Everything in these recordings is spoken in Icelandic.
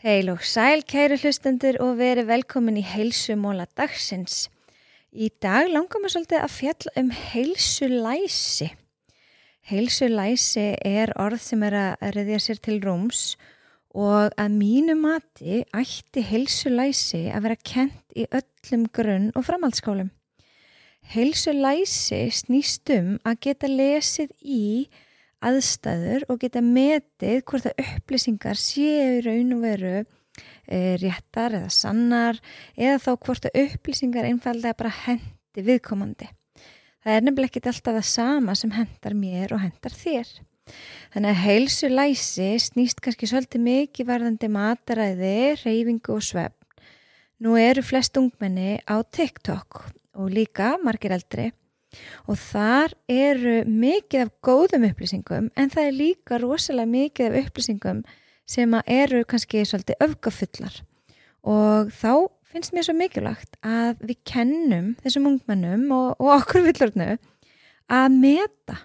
Heil og sæl kæru hlustendur og veri velkomin í heilsumóla dagsins. Í dag langar maður svolítið að fjalla um heilsulæsi. Heilsulæsi er orð sem er að reyðja sér til rúms og að mínu mati ætti heilsulæsi að vera kent í öllum grunn og framhaldsskólum. Heilsulæsi snýst um að geta lesið í aðstæður og geta metið hvort að upplýsingar séu raun og veru e, réttar eða sannar eða þá hvort að upplýsingar einfallega bara hendi viðkomandi. Það er nefnilega ekki alltaf það sama sem hendar mér og hendar þér. Þannig að heilsu læsi snýst kannski svolítið mikið varðandi mataræði, reyfingu og svefn. Nú eru flest ungmenni á TikTok og líka margir eldri og þar eru mikið af góðum upplýsingum en það er líka rosalega mikið af upplýsingum sem eru kannski svolítið öfgafullar. Og þá finnst mér svo mikilvægt að við kennum þessum ungmennum og, og okkur villurnu að meta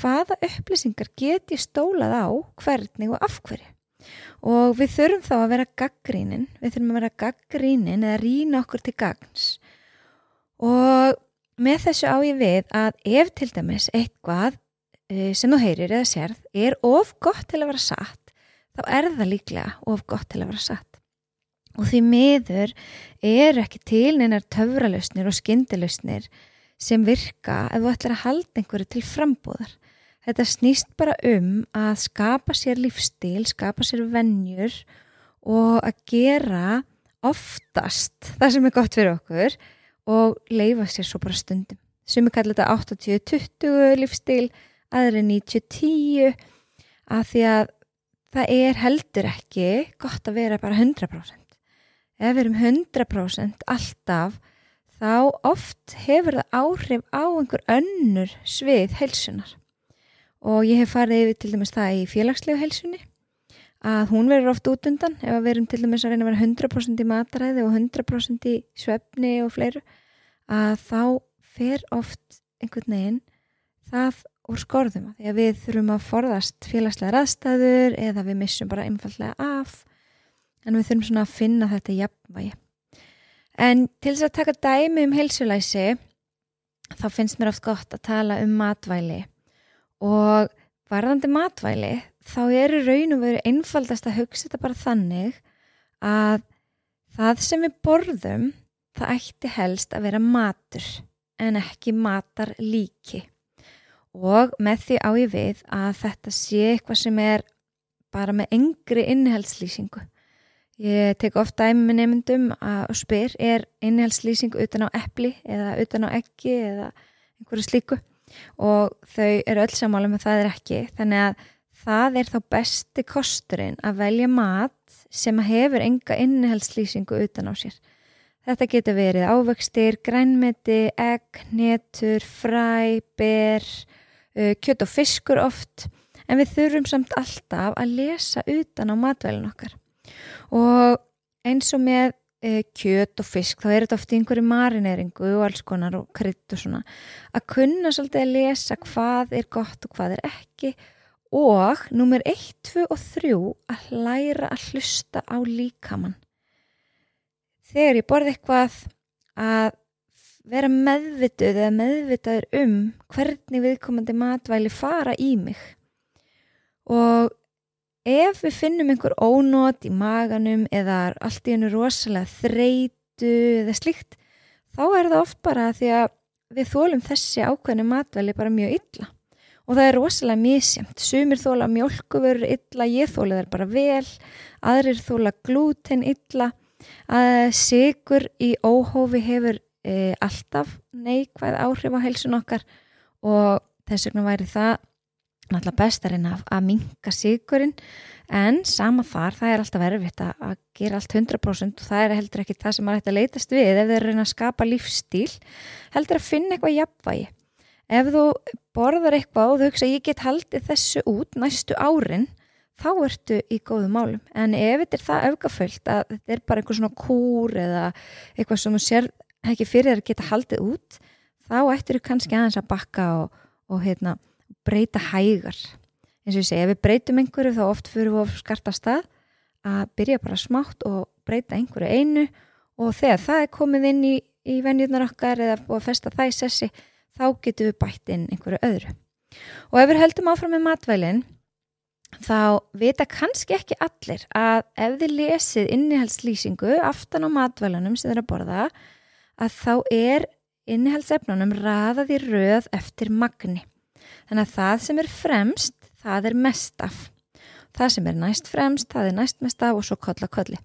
hvaða upplýsingar geti stólað á hvernig og af hverju. Og við þurfum þá að vera gaggrínin við þurfum að vera gaggrínin eða rína okkur til gagns. Og með þessu á ég við að ef til dæmis eitthvað eh, sem þú heyrir eða sérð er of gott til að vera satt þá er það líklega of gott til að vera satt. Og því miður er ekki til neinar töfralösnir og skyndilösnir sem virka ef þú ætlar að halda einhverju til frambúðar. Þetta snýst bara um að skapa sér lífstíl, skapa sér vennjur og að gera oftast það sem er gott fyrir okkur og leifa sér svo bara stundum. Sem er kallið þetta 80-20 lífstíl, aðri 90-10 að því að það er heldur ekki gott að vera bara 100% ef við erum 100% alltaf þá oft hefur það áhrif á einhver önnur svið heilsunar og ég hef farið yfir til dæmis það í félagslegu heilsunni að hún verður oft út undan. Ef við erum til dæmis að reyna að vera 100% í mataræði og 100% í svefni og fleiru að þá fer oft einhvern veginn það úr skorðum. Því að við þurfum að forðast félagslega raðstæður eða við missum bara einfallega af en við þurfum svona að finna þetta jafnvægi. En til þess að taka dæmi um heilsulæsi þá finnst mér oft gott að tala um matvæli. Og varðandi matvæli þá eru raun og veru einfaldast að hugsa þetta bara þannig að það sem við borðum það ætti helst að vera matur en ekki matar líki og með því á ég við að þetta sé eitthvað sem er bara með engri innihaldslýsingu. Ég tek ofta æmi nefndum og spyr er innihaldslýsing utan á eppli eða utan á ekki eða einhverju slíku? Og þau eru öll samála með það er ekki þannig að það er þá besti kosturinn að velja mat sem hefur enga innihaldslýsingu utan á sér. Þetta getur verið ávöxtir, grænmeti, egg, netur, fræ, ber, uh, kjött og fiskur oft. En við þurfum samt alltaf að lesa utan á matvælun okkar. Og eins og með uh, kjött og fisk þá er þetta oft í einhverju marineringu og alls konar og krydd og svona. Að kunna svolítið að lesa hvað er gott og hvað er ekki og nummer 1, 2 og 3 að læra að hlusta á líkamann. Þegar ég borði eitthvað að vera meðvituð eða meðvitaður um hvernig viðkomandi matvæli fara í mig. Og ef við finnum einhver ónót í maganum eða allt í hennu rosalega þreitu eða slikt þá er það oft bara því að við þólum þessi ákveðinu matvæli bara mjög illa og það er rosalega misjamt sumir þóla mjölkuvörur illa ég þóla þær bara vel. Aðrir þóla glúten illa. Að sigur í óhófi hefur e, alltaf neikvæð áhrif á helsun okkar. Og þess vegna væri það náttúrulega bestarinn af að minka sigurinn en sama þar það er alltaf erfitt að gera allt 100% og það er heldur ekki það sem maður ætti að leytast við ef þeir reyna að skapa lífstíl heldur að finna eitthvað jafnvægi ef þú borðar eitthvað og þú hugsa ég get haldið þessu út næstu árin þá ertu í góðu málum. En ef þetta er það öfgaföld að þetta er bara einhver svona kúr eða eitthvað sem þú sér ekki fyrir að geta haldið út þá ættir þú kannski aðeins að bakka og, og heitna, breyta hægar. Eins og ég segi, ef við breytum einhverju þá oft fyrir við skarta stað að byrja bara smátt og breyta einhverju einu. Og þegar það er komið inn í, í venjurnar okkar eða búið að festa það í sessi þá getum við bætt inn einhverju öðru. Og ef við höldum áfram með matvælinn þá vita kannski ekki allir að ef þið lesið innihaldslýsingu aftan á matvælunum sem þeir að borða að þá er innihaldsefnunum raðað í röð eftir magni. Þannig að það sem er fremst, það er mest af. Það sem er næst fremst, það er næst mest af og svo kolla kolli.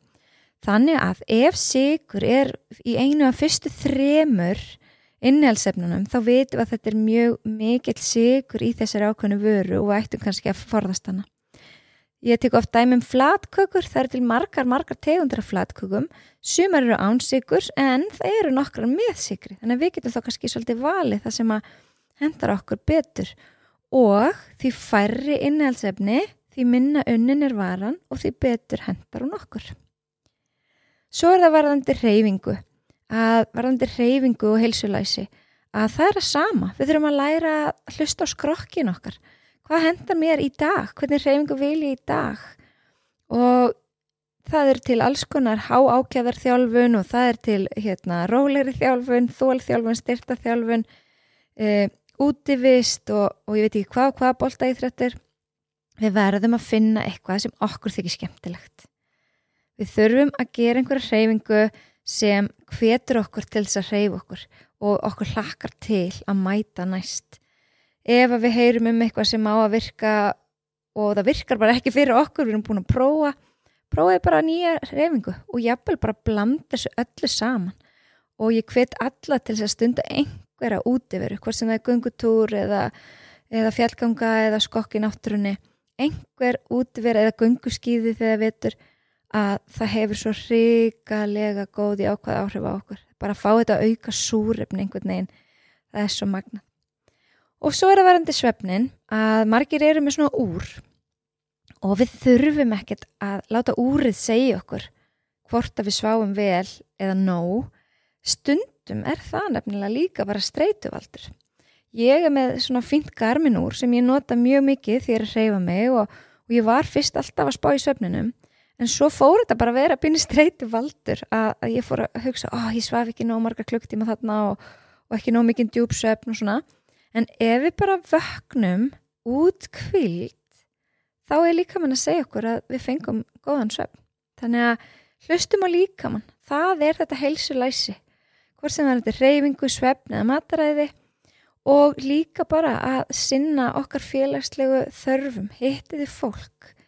Þannig að ef sigur er í einu af fyrstu þremur innhjálpsefnunum þá veitum við að þetta er mjög mikill sigur í þessari ákveðinu vöru og ættum kannski að forðast hana. Ég tek ofta dæmum flatkökur, það eru til margar, margar tegundir af flatkökum, sumar eru ánsigur en það eru nokkrar með sigri þannig að við getum þá kannski svolítið valið það sem að hendar okkur betur og því færri innhjálpsefni, því minna unnin er varan og því betur hendar hún okkur. Svo er það varðandi reyfingu, að varðandi reyfingu og heilsulæsi, að það er að sama. Við þurfum að læra að hlusta á skrokkin okkar. Hvað hendar mér í dag? Hvernig reyfingu vil ég í dag? Og það er til alls konar há ákjæðar þjálfun og það er til hérna, rólegri þjálfun, þólþjálfun, styrtaþjálfun, e, útivist og, og ég veit ekki hvað, hvað bólta í þrettir. Við verðum að finna eitthvað sem okkur þykir skemmtilegt. Við þurfum að gera einhverja hreyfingu sem hvetur okkur til þess að hreyfa okkur og okkur hlakkar til að mæta næst. Ef við heyrum um eitthvað sem á að virka og það virkar bara ekki fyrir okkur, við erum búin að prófa, prófaði bara nýja hreyfingu og jáfnvel bara blanda þessu öllu saman. Og ég hvet alla til þess að stunda einhverja útiveru, hvort sem það er gungutúr eða, eða fjallganga eða skokk í náttúrunni, einhver útiveru eða gunguskýði þegar vetur að það hefur svo hrigalega góði ákvað áhrif á okkur. Bara að fá þetta að auka súrefni einhvern veginn, það er svo magna og svo er að verðandi svefnin að margir eru með svona úr og við þurfum ekkert að láta úrið segja okkur hvort að við sváum vel eða nóg. Stundum er það nefnilega líka bara streytuvaldur ég er með svona fint garminúr sem ég nota mjög mikið því að reyfa mig og, og ég var fyrst alltaf að spá í svefninum en svo fór þetta bara að vera byrni streyti valdur að, að ég fór að hugsa oh, ég svaf ekki nóg marga klukktíma þarna og, og ekki nóg mikinn djúpsöfn og svona. En ef við bara vögnum út kvilt þá er líkamann að segja okkur að við fengum góðan söfn þannig að hlustum á líkamann. Það er þetta heilsulæsi. Hvort sem það er reyfingu, svefn eða mataræði. Og líka bara að sinna okkar félagslegu þörfum, hittiði fólk. Uh,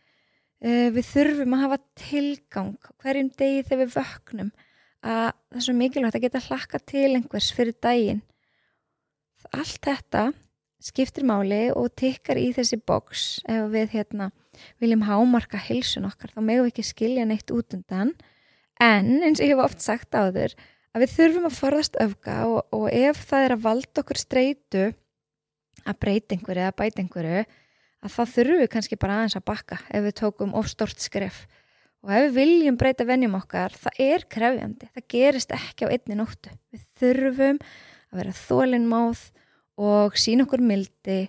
við þurfum að hafa tilgang hverjum degi þegar við vöknum. Að það er svo mikilvægt að geta hlakka til einhvers fyrir daginn. Allt þetta skiptir máli og tikkar í þessi boks ef við hérna viljum hámarka hilsun okkar þá megum við ekki skilja neitt út undan. En eins og ég hef oft sagt á þur að við þurfum að forðast öfga og, og ef það er að valda okkur streitu að breyta einhverju eða bæta einhverju að það þurfum við kannski bara aðeins að bakka ef við tókum ofstort skref. Og ef við viljum breyta vennjum okkar það er krefjandi, það gerist ekki á einni nóttu, við þurfum að vera þólinnmáð og sína okkur mildi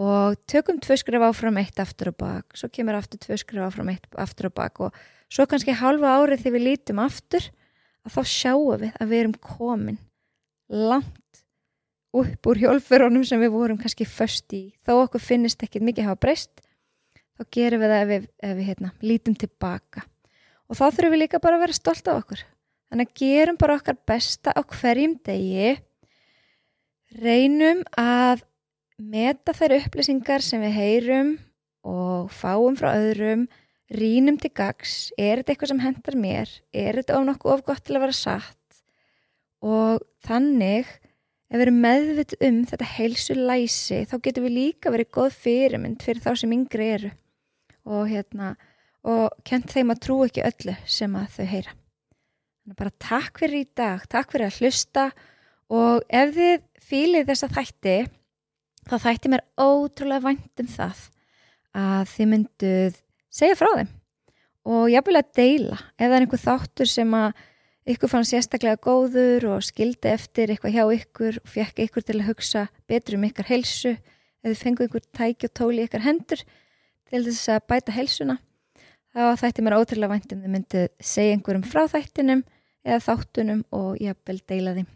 og tökum tvö skref áfram eitt aftur og bak, svo kemur aftur tvö skref áfram eitt aftur og bak. Og svo kannski halva árið þegar við lítum aftur að þá sjáum við að við erum komin langt upp úr hjólfurunum sem við vorum kannski först í. Þó okkur finnist ekki mikið hafa breyst þá gerum við það ef við, ef við hérna, lítum tilbaka. Og þá þurfum við líka bara að vera stolt af okkur. Þannig að gerum bara okkar besta á hverjum degi. Reynum að meta þær upplýsingar sem við heyrum og fáum frá öðrum. Rínum til gags er þetta eitthvað sem hendar mér? Er þetta of nokkuð of gott til að vera satt? Og þannig ef við erum meðvitt um þetta heilsu læsi þá getur við líka verið góð fyrirmynd fyrir þá sem yngri eru. Og hérna og kent þeim að trú ekki öllu sem að þau heyra. Þannig bara takk fyrir í dag, takk fyrir að hlusta. Og ef þið fýlið þessa þætti þá þætti mér ótrúlega vænt um það að þið mynduð segja frá þeim. Og jáfnvel að deila ef það er einhver þáttur sem að ykkur fann sérstaklega góður og skildi eftir eitthvað hjá ykkur og fekk ykkur til að hugsa betur um ykkar helsu eða fengu ykkur tæki og tóli ykkar hendur til þess að bæta helsuna þá þætti mér ótrúlega vænt um þið myndu segja einhverjum frá þættinum eða þáttunum og jafnvel deila því